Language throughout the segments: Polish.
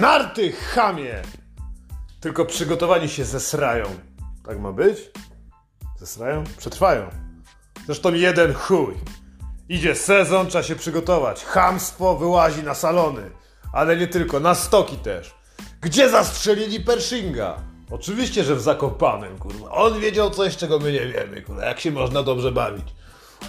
Narty, chamie! Tylko przygotowani się zesrają. Tak ma być? Zesrają? Przetrwają. Zresztą jeden chuj. Idzie sezon, trzeba się przygotować. Chamstwo wyłazi na salony. Ale nie tylko, na stoki też. Gdzie zastrzelili Pershinga? Oczywiście, że w Zakopanem, kurwa. On wiedział coś, czego my nie wiemy, kurwa. Jak się można dobrze bawić.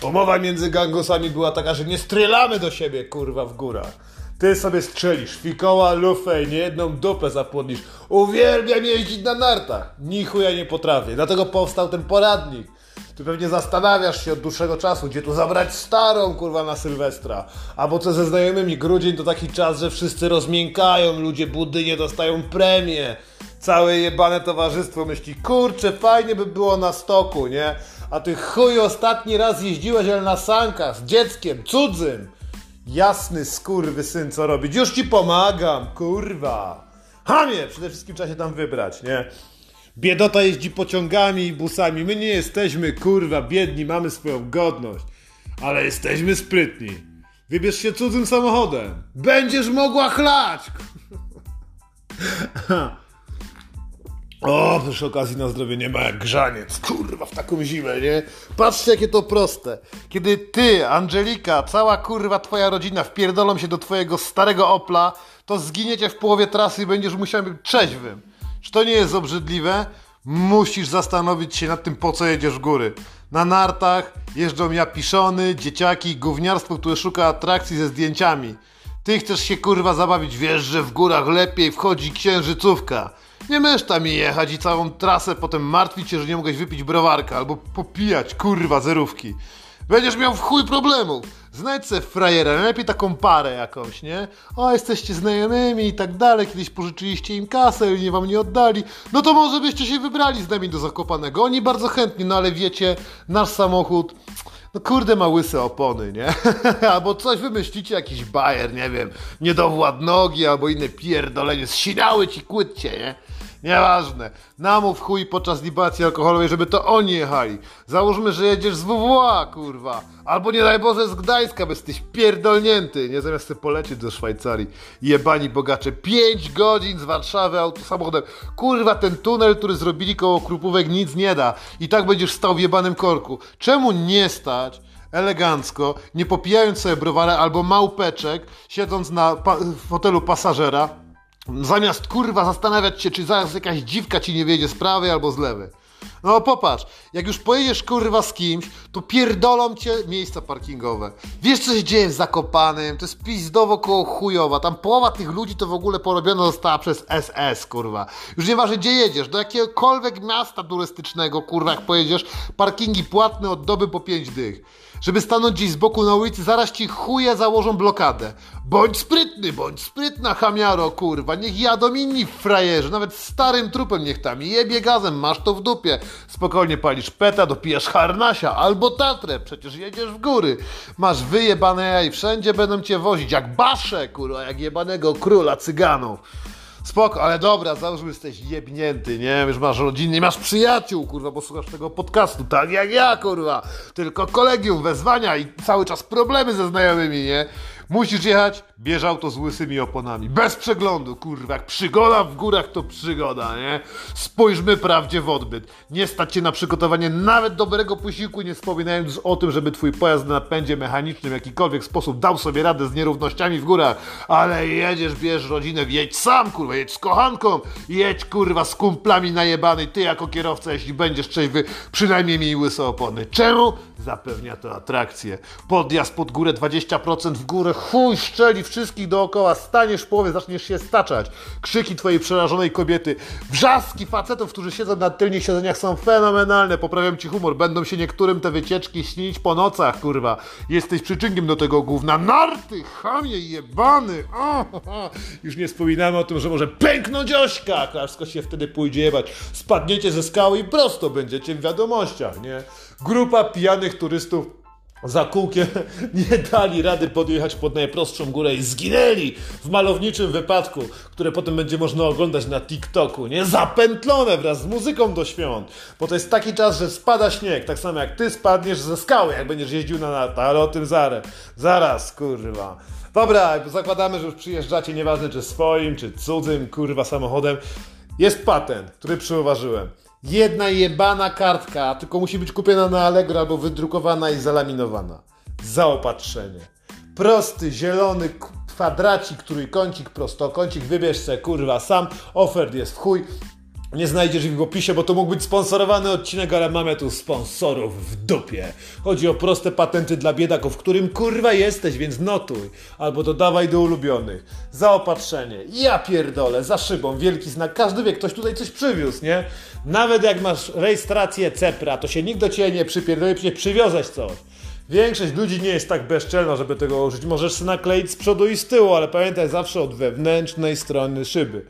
Umowa między gangosami była taka, że nie strzelamy do siebie, kurwa, w górach. Ty sobie strzelisz, fikoła, lufę i niejedną dupę zapłodnisz. Uwielbiam jeździć na nartach. Ni chuja nie potrafię. Dlatego powstał ten poradnik. Ty pewnie zastanawiasz się od dłuższego czasu, gdzie tu zabrać starą, kurwa, na Sylwestra. Albo co ze znajomymi, grudzień to taki czas, że wszyscy rozmiękają, ludzie budynie dostają premię. Całe jebane towarzystwo myśli, kurczę, fajnie by było na stoku, nie? A ty chuj ostatni raz jeździłeś, ale na sankach, z dzieckiem, cudzym. Jasny skurwy syn, co robić? Już ci pomagam, kurwa. Hamie, przede wszystkim trzeba się tam wybrać, nie? Biedota jeździ pociągami i busami. My nie jesteśmy, kurwa, biedni, mamy swoją godność. Ale jesteśmy sprytni. Wybierz się cudzym samochodem. Będziesz mogła chlać! O, przy okazji na zdrowie nie ma jak grzaniec, kurwa, w taką zimę, nie? Patrzcie, jakie to proste. Kiedy ty, Angelika, cała kurwa twoja rodzina wpierdolą się do twojego starego Opla, to zginiecie w połowie trasy i będziesz musiał być trzeźwym. Czy to nie jest obrzydliwe? Musisz zastanowić się nad tym, po co jedziesz w góry. Na nartach jeżdżą japiszony, dzieciaki, gówniarstwo, które szuka atrakcji ze zdjęciami. Ty chcesz się kurwa zabawić, wiesz, że w górach lepiej wchodzi księżycówka. Nie możesz tam jechać i całą trasę potem martwić się, że nie mogłeś wypić browarka albo popijać, kurwa, zerówki. Będziesz miał w chuj problemów. Znajdź se frajera, najlepiej taką parę jakąś, nie? O, jesteście znajomymi i tak dalej, kiedyś pożyczyliście im kasę i nie wam nie oddali. No to może byście się wybrali z nami do Zakopanego. Oni bardzo chętnie, no ale wiecie, nasz samochód... No kurde ma łyse opony, nie? albo coś wymyślicie, jakiś bajer, nie wiem, niedowład nogi albo inne pierdolenie, zsinały ci kłydcie, nie? Nieważne. Namów chuj podczas libacji alkoholowej, żeby to oni jechali. Załóżmy, że jedziesz z WWA, kurwa. Albo nie daj Boże z Gdańska, bo jesteś pierdolnięty, nie? Zamiast sobie polecieć do Szwajcarii. Jebani bogacze. 5 godzin z Warszawy autosamochodem. Kurwa, ten tunel, który zrobili koło Krupówek nic nie da. I tak będziesz stał w jebanym korku. Czemu nie stać elegancko, nie popijając sobie browara albo małpeczek, siedząc na pa fotelu pasażera, Zamiast kurwa zastanawiać się, czy zaraz jakaś dziwka ci nie wiedzie z prawej albo z lewej. No popatrz, jak już pojedziesz kurwa z kimś, to pierdolą cię miejsca parkingowe. Wiesz co się dzieje w Zakopanym? To jest pizdowo koło chujowa. Tam połowa tych ludzi to w ogóle porobiona została przez SS, kurwa. Już nieważne gdzie jedziesz, do jakiegokolwiek miasta turystycznego, kurwa, jak pojedziesz, parkingi płatne od doby po 5 dych. Żeby stanąć gdzieś z boku na ulicy, zaraz ci chuje założą blokadę. Bądź sprytny, bądź sprytna, chamiaro, kurwa. Niech jadą inni frajerzy, nawet starym trupem niech tam jebie gazem, masz to w dupie. Spokojnie palisz peta, dopijasz harnasia albo tatrę, przecież jedziesz w góry. Masz wyjebane jaj, wszędzie będą cię wozić, jak basze, kurwa, jak jebanego króla cyganów. Spoko, ale dobra, załóżmy, jesteś jebnięty, nie? Już masz rodzinę, nie masz przyjaciół, kurwa, bo słuchasz tego podcastu, tak jak ja, kurwa. Tylko kolegium, wezwania i cały czas problemy ze znajomymi, nie? Musisz jechać, bierz auto z łysymi oponami. Bez przeglądu, kurwa. Jak przygoda w górach, to przygoda, nie? Spójrzmy prawdzie w odbyt. Nie stać się na przygotowanie nawet dobrego posiłku, nie wspominając o tym, żeby twój pojazd na napędzie mechanicznym w jakikolwiek sposób dał sobie radę z nierównościami w górach. Ale jedziesz, bierz rodzinę, jedź sam, kurwa, jedź z kochanką, jedź, kurwa, z kumplami najebany. Ty jako kierowca, jeśli będziesz trzeźwy, przynajmniej miej łyse opony. Czemu? Zapewnia to atrakcję. Podjazd pod górę 20% w górę, chuj szczeli wszystkich dookoła, staniesz w połowie, zaczniesz się staczać. Krzyki twojej przerażonej kobiety, wrzaski facetów, którzy siedzą na tylnych siedzeniach są fenomenalne, poprawiam ci humor, będą się niektórym te wycieczki śnić po nocach, kurwa. Jesteś przyczynkiem do tego gówna. Narty, chamie jebany! O, Już nie wspominamy o tym, że może pęknąć ośka, wszystko się wtedy pójdzie jebać. Spadniecie ze skały i prosto będziecie w wiadomościach, nie? Grupa pijanych turystów za kółkiem nie dali rady podjechać pod najprostszą górę i zginęli w malowniczym wypadku, które potem będzie można oglądać na TikToku, nie? Zapętlone wraz z muzyką do świąt, bo to jest taki czas, że spada śnieg, tak samo jak ty spadniesz ze skały, jak będziesz jeździł na narta, ale o tym zaraz, zaraz, kurwa. Dobra, zakładamy, że już przyjeżdżacie, nieważne czy swoim, czy cudzym, kurwa, samochodem. Jest patent, który przyuważyłem. Jedna jebana kartka, tylko musi być kupiona na Allegro albo wydrukowana i zalaminowana. Zaopatrzenie. Prosty, zielony kwadracik, trójkącik, prostokącik, wybierz se, kurwa, sam. Ofert jest w chuj. Nie znajdziesz ich w opisie, bo to mógł być sponsorowany odcinek, ale mamy tu sponsorów w dupie. Chodzi o proste patenty dla biedaków, którym kurwa jesteś, więc notuj. Albo dodawaj do ulubionych. Zaopatrzenie. Ja pierdolę, za szybą, wielki znak. Każdy wie, ktoś tutaj coś przywiózł, nie? Nawet jak masz rejestrację CEPRA, to się nikt do ciebie nie przypierdoli, przecież przywiozłeś coś. Większość ludzi nie jest tak bezczelna, żeby tego użyć. Możesz sobie nakleić z przodu i z tyłu, ale pamiętaj zawsze od wewnętrznej strony szyby.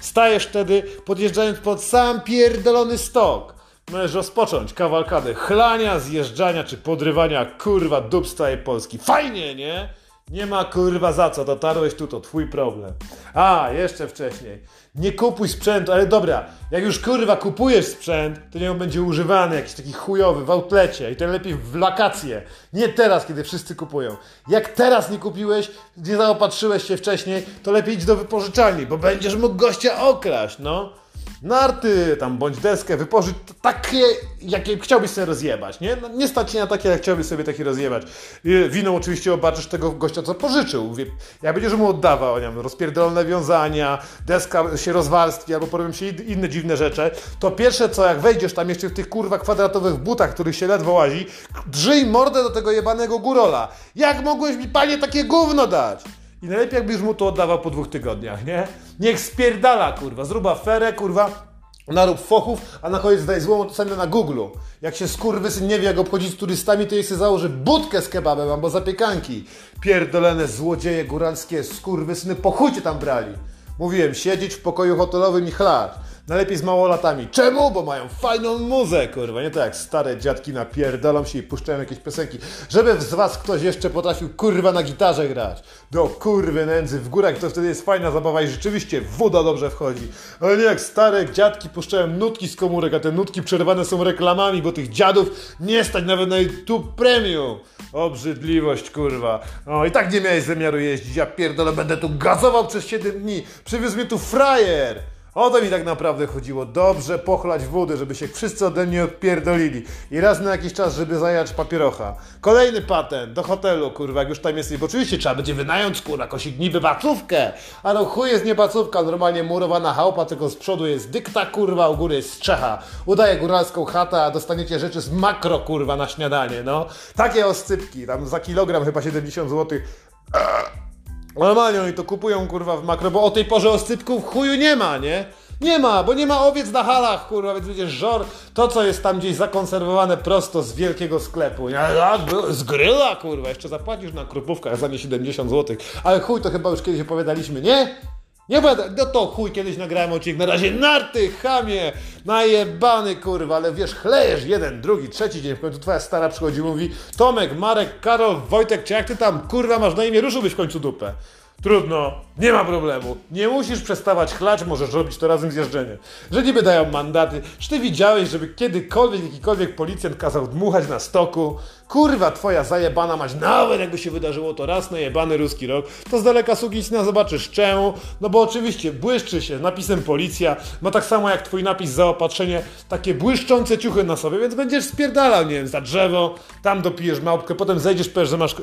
Stajesz wtedy, podjeżdżając pod sam pierdolony stok. Możesz rozpocząć kawalkadę chlania, zjeżdżania czy podrywania kurwa całej Polski. Fajnie, nie? Nie ma kurwa za co, dotarłeś tu, to twój problem. A, jeszcze wcześniej. Nie kupuj sprzętu, ale dobra, jak już kurwa kupujesz sprzęt, to niech on będzie używany, jakiś taki chujowy, w outlecie i to lepiej w wakacje. Nie teraz, kiedy wszyscy kupują. Jak teraz nie kupiłeś, nie zaopatrzyłeś się wcześniej, to lepiej idź do wypożyczalni, bo będziesz mógł gościa okraść, no narty, tam bądź deskę, wypożyć takie, jakie chciałbyś sobie rozjebać, nie? No, nie stać się na takie, jak chciałbyś sobie takie rozjebać. Winą oczywiście obaczysz tego gościa, co pożyczył. Jak będziesz mu oddawał, nie wiem, rozpierdolone wiązania, deska się rozwarstwi, albo porobią się inne dziwne rzeczy, to pierwsze co, jak wejdziesz tam jeszcze w tych kurwa kwadratowych butach, których się ledwo łazi, drzyj mordę do tego jebanego górola. Jak mogłeś mi, panie, takie gówno dać? I najlepiej jakbyś mu to oddawał po dwóch tygodniach, nie? Niech spierdala, kurwa, zrób aferę, kurwa, narób fochów, a na koniec daj złą ocenę na Google. Jak się skurwysyn nie wie, jak obchodzić z turystami, to jej sobie założy budkę z kebabem albo zapiekanki. Pierdolone złodzieje góralskie, skurwysyny, po chuj tam brali. Mówiłem, siedzieć w pokoju hotelowym i chlać. Najlepiej z małolatami. Czemu? Bo mają fajną muzę, kurwa. Nie tak jak stare dziadki napierdolą się i puszczają jakieś piosenki. Żeby z was ktoś jeszcze potrafił, kurwa, na gitarze grać. Do kurwy nędzy w górach, to wtedy jest fajna zabawa i rzeczywiście woda dobrze wchodzi. Ale nie jak stare dziadki puszczają nutki z komórek, a te nutki przerwane są reklamami, bo tych dziadów nie stać nawet na YouTube Premium. Obrzydliwość, kurwa. O, i tak nie miałeś zamiaru jeździć. Ja pierdolę, będę tu gazował przez 7 dni. Przywiózł mnie tu frajer. O to mi tak naprawdę chodziło. Dobrze pochlać wody, żeby się wszyscy ode mnie odpierdolili. I raz na jakiś czas, żeby zajać papierocha. Kolejny patent do hotelu, kurwa, jak już tam jest. Bo oczywiście trzeba będzie wynająć, kurwa, kosić niby bacówkę. A no chuj jest nie bacówka, normalnie murowana chałupa, tylko z przodu jest dykta, kurwa, u góry jest strzecha. Udaje góralską chatę, a dostaniecie rzeczy z makro, kurwa, na śniadanie, no. Takie oscypki, tam za kilogram chyba 70 zł. Normalnie oni to kupują kurwa w makro, bo o tej porze oscypków chuju nie ma, nie? Nie ma, bo nie ma owiec na halach, kurwa, więc będziesz żor to, co jest tam gdzieś zakonserwowane prosto z wielkiego sklepu. Nie, z gryla, kurwa, jeszcze zapłacisz na krupówkach za nie 70 zł. Ale chuj, to chyba już kiedyś opowiadaliśmy, nie? Nie będę, no to chuj, kiedyś nagrałem odcinek, na razie narty, chamie, najebany kurwa, ale wiesz, chlejesz jeden, drugi, trzeci dzień, w końcu twoja stara przychodzi i mówi Tomek, Marek, Karol, Wojtek, czy jak ty tam, kurwa, masz na imię, ruszyłbyś w końcu dupę. Trudno, nie ma problemu. Nie musisz przestawać chlać, możesz robić to razem z jeżdżeniem. Że niby dają mandaty. Czy ty widziałeś, żeby kiedykolwiek jakikolwiek policjant kazał dmuchać na stoku? Kurwa, twoja zajebana mać, nawet jakby się wydarzyło to raz na jebany ruski rok, to z daleka na zobaczysz czemu. No bo oczywiście błyszczy się napisem policja, ma tak samo jak twój napis zaopatrzenie, takie błyszczące ciuchy na sobie, więc będziesz spierdalał, nie wiem, za drzewo, tam dopijesz małpkę, potem zejdziesz, powiesz, że masz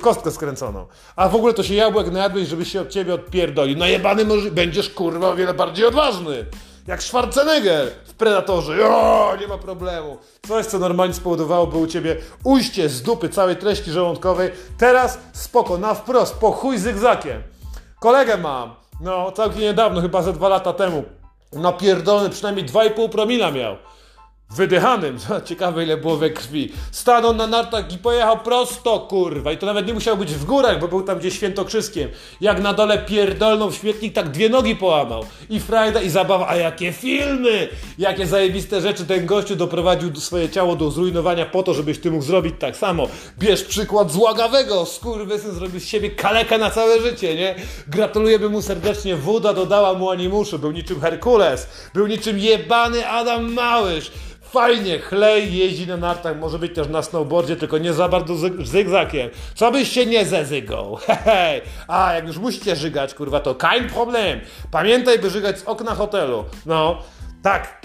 kostkę skręconą. A w ogóle to się jabłek najadłeś, żeby się od ciebie odpierdolił. No jebany będziesz kurwa o wiele bardziej odważny. Jak Schwarzenegger w Predatorze. O, nie ma problemu. Coś, co normalnie spowodowałoby u ciebie ujście z dupy całej treści żołądkowej. Teraz spoko, na wprost, po chuj zygzakiem. Kolegę mam, no całkiem niedawno, chyba ze dwa lata temu. Napierdolony przynajmniej 2,5 promila miał wydychanym, ciekawe ile było we krwi, stanął na nartach i pojechał prosto, kurwa, i to nawet nie musiał być w górach, bo był tam gdzieś świętokrzyskiem. Jak na dole pierdolną w śmietnik, tak dwie nogi połamał. I frajda, i zabawa, a jakie filmy! Jakie zajebiste rzeczy ten gościu doprowadził swoje ciało do zrujnowania po to, żebyś ty mógł zrobić tak samo. Bierz przykład z Łagawego, skurwysyn zrobił z siebie kalekę na całe życie, nie? Gratulujemy mu serdecznie, woda dodała mu animuszu, był niczym Herkules, był niczym jebany Adam Małysz, fajnie, chlej, jeździ na nartach, może być też na snowboardzie, tylko nie za bardzo zy- zygzakiem. Co byś się nie zezygał? Hej, a jak już musicie żygać, kurwa, to kein problem. Pamiętaj, by żygać z okna hotelu. No, tak,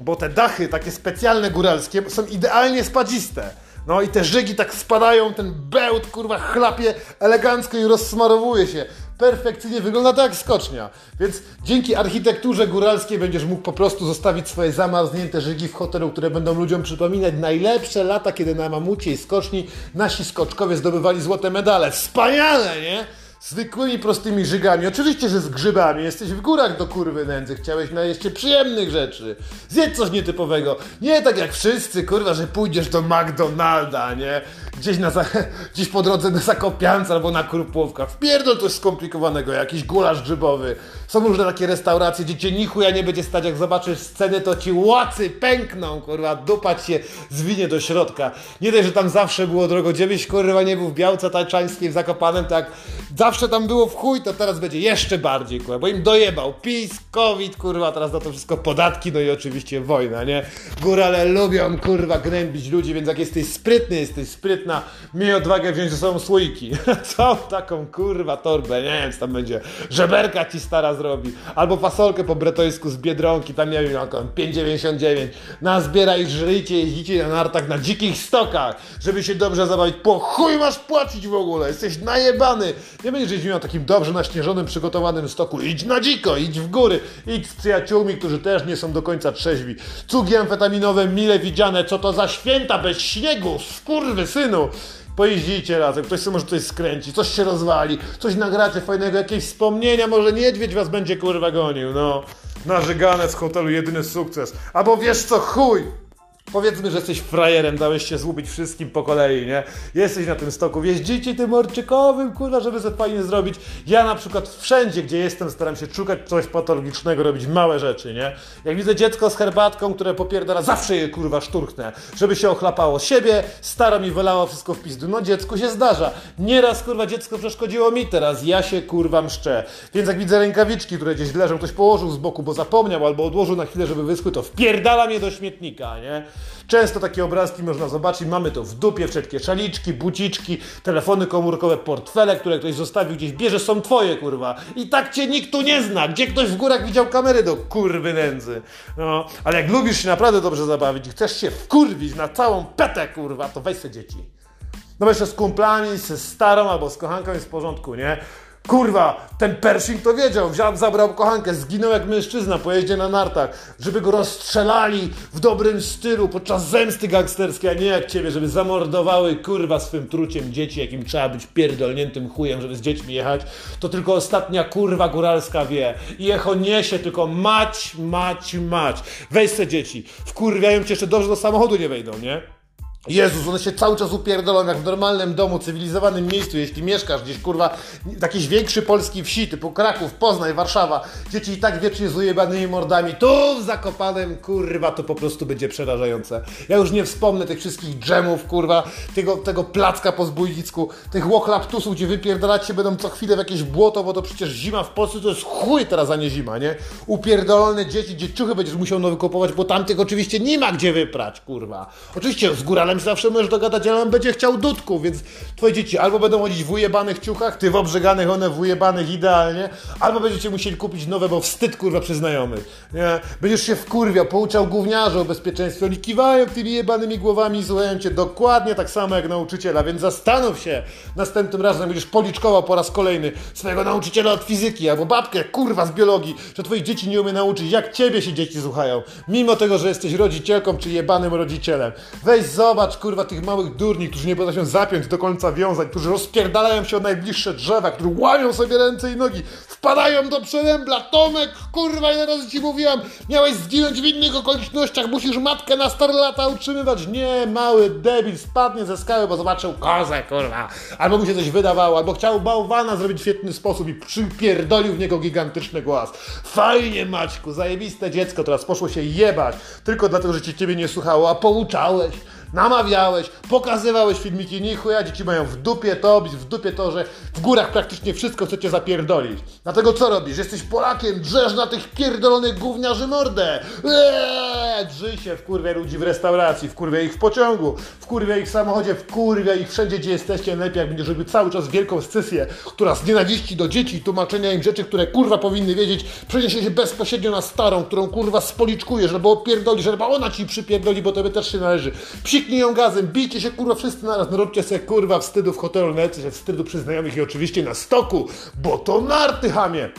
bo te dachy takie specjalne góralskie są idealnie spadziste. No i te żygi tak spadają, ten bełt kurwa chlapie elegancko i rozsmarowuje się. Perfekcyjnie wygląda to jak skocznia. Więc dzięki architekturze góralskiej będziesz mógł po prostu zostawić swoje zamarznięte żygi w hotelu, które będą ludziom przypominać najlepsze lata, kiedy na mamucie i skoczni nasi skoczkowie zdobywali złote medale. Wspaniale, nie? Zwykłymi, prostymi żygami. Oczywiście, że z grzybami. Jesteś w górach do kurwy nędzy. Chciałeś na jeszcze przyjemnych rzeczy. Zjedz coś nietypowego. Nie tak jak wszyscy, kurwa, że pójdziesz do McDonalda, nie? Gdzieś, na, gdzieś po drodze na Zakopiance albo na Krupłówkach. Wpierdol coś skomplikowanego, jakiś gulasz grzybowy. Są różne takie restauracje, gdzie cię nichuja nie będzie stać. Jak zobaczysz scenę, to ci łacy pękną, kurwa, dupać się zwinie do środka. Nie dość, że tam zawsze było drogo. Gdziebyś, kurwa, nie był w Białce Tańczańskiej, w Zakopanem, tak zawsze tam było w chuj, to teraz będzie jeszcze bardziej, kurwa, bo im dojebał. PiS, COVID, kurwa, teraz na to wszystko podatki, no i oczywiście wojna, nie? Górale lubią, kurwa, gnębić ludzi, więc jak jesteś sprytny, jesteś sprytna, miej odwagę wziąć ze sobą słoiki. Całą taką, kurwa, torbę, nie? Wiem, co tam będzie, żeberka ci stara zrobi, albo fasolkę po bretońsku z Biedronki, tam nie wiem, jaką, 5,99, nazbieraj, żryjcie, jeździcie na nartach na dzikich stokach, żeby się dobrze zabawić, po chuj masz płacić w ogóle, jesteś najebany, nie jeździł na takim dobrze naśnieżonym, przygotowanym stoku. Idź na dziko, idź w góry, idź z przyjaciółmi, którzy też nie są do końca trzeźwi. Cugi amfetaminowe mile widziane, co to za święta bez śniegu, skurwy synu. Pojeździcie razem, ktoś sobie może coś skręci, coś się rozwali, coś nagracie fajnego, jakieś wspomnienia, może niedźwiedź was będzie kurwa gonił, no. Narzegane z hotelu jedyny sukces. Albo wiesz co, chuj! Powiedzmy, że jesteś frajerem, dałeś się złupić wszystkim po kolei, nie? Jesteś na tym stoku, jeździcie tym orczykowym, kurwa, żeby sobie fajnie zrobić. Ja na przykład wszędzie, gdzie jestem, staram się szukać coś patologicznego, robić małe rzeczy, nie? Jak widzę dziecko z herbatką, które popierdala, zawsze je, kurwa, szturchnę, żeby się ochlapało siebie, staro mi wylało wszystko w pizdu. No dziecku się zdarza. Nieraz, kurwa, dziecko przeszkodziło mi, teraz ja się, kurwa, mszczę. Więc jak widzę rękawiczki, które gdzieś leżą, ktoś położył z boku, bo zapomniał, albo odłożył na chwilę, żeby wyschły, to wpierdala mnie do śmietnika, nie? Często takie obrazki można zobaczyć, mamy to w dupie, wszelkie szaliczki, buciczki, telefony komórkowe, portfele, które ktoś zostawił gdzieś, bierze, są twoje, kurwa. I tak cię nikt tu nie zna. Gdzie ktoś w górach widział kamery do kurwy nędzy? No, ale jak lubisz się naprawdę dobrze zabawić i chcesz się wkurwić na całą petę, kurwa, to weź se dzieci. No jeszcze z kumplami, ze starą albo z kochanką jest w porządku, nie? Kurwa, ten Pershing to wiedział, wziął, zabrał kochankę, zginął jak mężczyzna po jeździe na nartach, żeby go rozstrzelali w dobrym stylu podczas zemsty gangsterskiej, a nie jak ciebie, żeby zamordowały kurwa swym truciem dzieci, jakim trzeba być pierdolniętym chujem, żeby z dziećmi jechać, to tylko ostatnia kurwa góralska wie. I echo niesie tylko mać, mać, mać. Weź se dzieci, wkurwiają cię jeszcze dobrze do samochodu nie wejdą, nie? Jezus, one się cały czas upierdolą jak w normalnym domu, cywilizowanym miejscu, jeśli mieszkasz gdzieś, kurwa, w jakiejś większej polskiej wsi, typu Kraków, Poznań, Warszawa, dzieci i tak wiecznie z ujebanymi mordami, tu w Zakopanem, kurwa, to po prostu będzie przerażające. Ja już nie wspomnę tych wszystkich dżemów, kurwa, tego, tego placka po zbójnicku, tych łoklaptusów, gdzie wypierdalać się będą co chwilę w jakieś błoto, bo to przecież zima w Polsce to jest chuj teraz, a nie zima, nie? Upierdolone dzieci, dzieciuchy będziesz musiał nowy kupować, bo tamtych oczywiście nie ma gdzie wyprać, kurwa. Oczywiście z góralem się zawsze możesz dogadać, ale będzie chciał dudków, więc twoje dzieci albo będą chodzić w ujebanych ciuchach, ty w obrzeganych, one w ujebanych idealnie, albo będziecie musieli kupić nowe, bo wstyd, kurwa, przy znajomych, nie? Będziesz się wkurwiał, pouczał gówniarza o bezpieczeństwie, oni kiwają tymi jebanymi głowami i słuchają cię dokładnie tak samo jak nauczyciela, więc zastanów się następnym razem, będziesz policzkował po raz kolejny swojego nauczyciela od fizyki, albo babkę, kurwa, z biologii, że twoich dzieci nie umie nauczyć, jak ciebie się dzieci słuchają, mimo tego, że jesteś rodzicielką czy jebanym rodzicielem. Weź zobacz, kurwa, tych małych durni, którzy nie potrafią zapiąć do końca wiązań, którzy rozpierdalają się o najbliższe drzewa, którzy łamią sobie ręce i nogi, wpadają do przerębla. Tomek, kurwa, ile razy ci mówiłam, miałeś zginąć w innych okolicznościach, musisz matkę na stare lata utrzymywać. Nie, mały debil spadnie ze skały, bo zobaczył kozę, kurwa. Albo mu się coś wydawało, albo chciał bałwana zrobić w świetny sposób i przypierdolił w niego gigantyczny głaz. Fajnie, Maćku, zajebiste dziecko, teraz poszło się jebać, tylko dlatego, że ci ciebie nie słuchało, a pouczałeś. Namawiałeś, pokazywałeś filmiki, nie chuja, dzieci mają w dupie to, w dupie to, że w górach praktycznie wszystko chcecie zapierdolić. Dlatego co robisz? Jesteś Polakiem, drzesz na tych pierdolonych gówniarzy mordę. Eee, drzyj się w kurwie ludzi w restauracji, w kurwie ich w pociągu, w kurwie ich w samochodzie, w kurwie ich wszędzie, gdzie jesteście, najlepiej jak będziesz robił cały czas wielką scysję, która z nienawiści do dzieci i tłumaczenia im rzeczy, które kurwa powinny wiedzieć, przeniesie się bezpośrednio na starą, którą kurwa spoliczkujesz, albo opierdolisz, albo ona ci przypierdoli, bo tobie też się należy. Ją gazem, bijcie się kurwa wszyscy naraz, no róbcie sobie kurwa wstydu w hotelu, nalecie się wstydu przy znajomych i oczywiście na stoku, bo to narty hamie.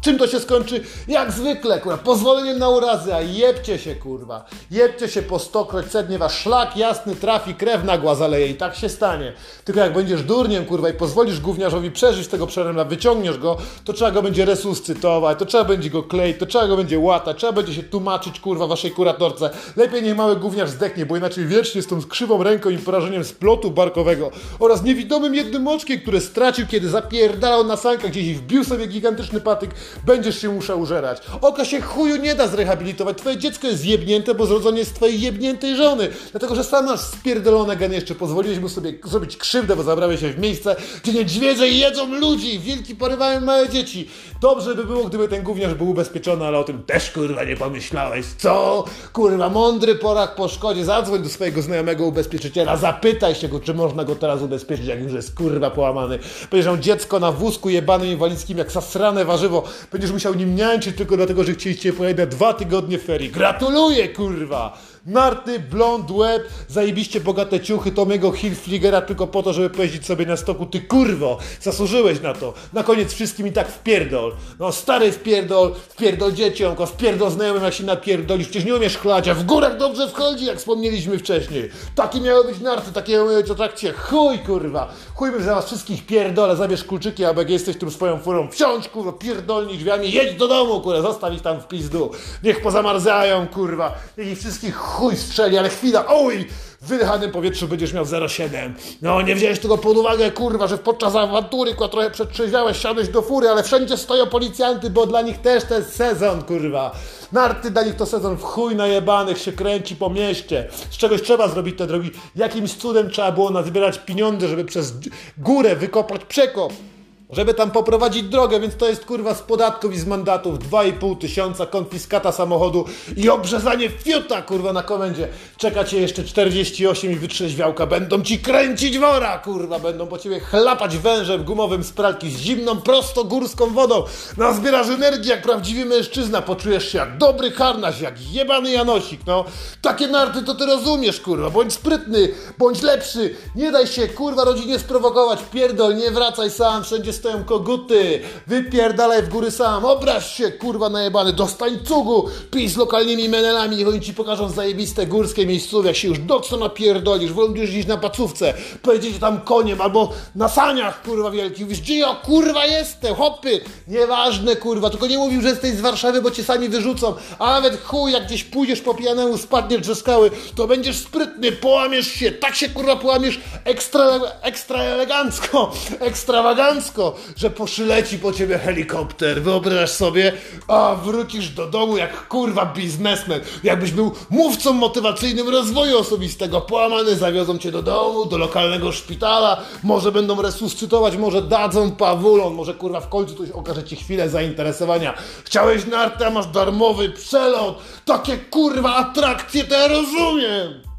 Czym to się skończy? Jak zwykle, kurwa, pozwoleniem na urazy, a jebcie się, kurwa. Jebcie się po stokroć, cednie was szlak jasny trafi, krew nagła zaleje i tak się stanie. Tylko jak będziesz durniem, kurwa, i pozwolisz gówniarzowi przeżyć tego przeremla, wyciągniesz go, to trzeba go będzie resuscytować, to trzeba będzie go kleić, to trzeba go będzie łatać, trzeba będzie się tłumaczyć, kurwa, waszej kuratorce. Lepiej niech mały gówniarz zdechnie, bo inaczej wiecznie z tą krzywą ręką i porażeniem splotu barkowego oraz niewidomym jednym oczkiem, które stracił, kiedy zapierdalał na sankach gdzieś i wbił sobie gigantyczny patyk, będziesz się musiał użerać. Oka się chuju nie da zrehabilitować. Twoje dziecko jest jebnięte, bo zrodzone jest z twojej jebniętej żony. Dlatego, że sam masz spierdolone jeszcze. Pozwoliłeś mu sobie zrobić krzywdę, bo zabrałeś się w miejsce, gdzie niedźwiedzie jedzą ludzi, wilki porywają małe dzieci. Dobrze by było, gdyby ten gówniarz był ubezpieczony, ale o tym też kurwa nie pomyślałeś. Co? Kurwa, mądry porak po szkodzie. Zadzwoń do swojego znajomego ubezpieczyciela, zapytaj się go, czy można go teraz ubezpieczyć, jak już jest kurwa połamany. Będziesz dziecko na wózku jebanym inwalidzkim, jak zasrane warzywo. Będziesz musiał nim niańczyć tylko dlatego, że chcieliście pojechać na dwa tygodnie ferii. Gratuluję, kurwa! Narty, blond, łeb, zajebiście bogate ciuchy Tomego Hilfligera tylko po to, żeby pojeździć sobie na stoku. Ty kurwo, zasłużyłeś na to. Na koniec wszystkim i tak wpierdol. No stary wpierdol, wpierdol dzieciom, wpierdol znajomym jak się napierdolisz. Przecież nie umiesz chlać, a w górach dobrze wchodzi, jak wspomnieliśmy wcześniej. Takie miały być narty, takie miały być atrakcje. Chuj kurwa, chuj bym za was wszystkich pierdolę, zabierz kluczyki, albo jak jesteś tu swoją furą, wsiądź kurwa, pierdolnij drzwiami, jedź do domu kurwa, zostaw ich tam w pizdu. Niech pozamarzają kurwa, niech ich wszystkich chuj strzeli, ale chwila, oj, w wydychanym powietrzu będziesz miał 0,7. No nie wziąłeś tego pod uwagę, kurwa, że podczas awantury, która trochę przetrzeźwiałeś, siadłeś do fury, ale wszędzie stoją policjanty, bo dla nich też to jest sezon, kurwa. Narty dla nich to sezon w chuj najebanych się kręci po mieście. Z czegoś trzeba zrobić te drogi. Jakimś cudem trzeba było nazbierać pieniądze, żeby przez górę wykopać przekop żeby tam poprowadzić drogę, więc to jest kurwa z podatków i z mandatów 2,5 tysiąca, konfiskata samochodu i obrzezanie fiuta kurwa na komendzie. Czeka cię jeszcze 48 i wytrzeźwiałka, będą ci kręcić wora kurwa, będą po ciebie chlapać wężem gumowym z pralki z zimną, prosto górską wodą. Nazbierasz energii jak prawdziwy mężczyzna, poczujesz się jak dobry harnaś, jak jebany Janosik, no. Takie narty to ty rozumiesz kurwa, bądź sprytny, bądź lepszy, nie daj się kurwa rodzinie sprowokować, pierdol, nie wracaj sam, wszędzie stoją koguty, wypierdalaj w góry sam, obraź się, kurwa najebany, dostań cugu, pij z lokalnymi menelami, niech oni ci pokażą zajebiste górskie miejscówki, jak się już docno napierdolisz, wolisz gdzieś na pacówce, pojedziecie tam koniem, albo na saniach, kurwa wielki, mówisz, gdzie ja, kurwa jestem, hopy, nieważne, kurwa, tylko nie mówił, że jesteś z Warszawy, bo cię sami wyrzucą, a nawet chuj, jak gdzieś pójdziesz po pijanemu, spadniesz ze skały, to będziesz sprytny, połamiesz się, tak się, kurwa, połamiesz ekstra, ekstra elegancko, ekstrawagancko, że poszyleci po ciebie helikopter, wyobrażasz sobie, a wrócisz do domu jak kurwa biznesmen, jakbyś był mówcą motywacyjnym rozwoju osobistego, połamany, zawiozą cię do domu, do lokalnego szpitala, może będą resuscytować, może dadzą pawulon, może kurwa w końcu coś okaże ci chwilę zainteresowania. Chciałeś nartę, a masz darmowy przelot, takie kurwa atrakcje, to ja rozumiem.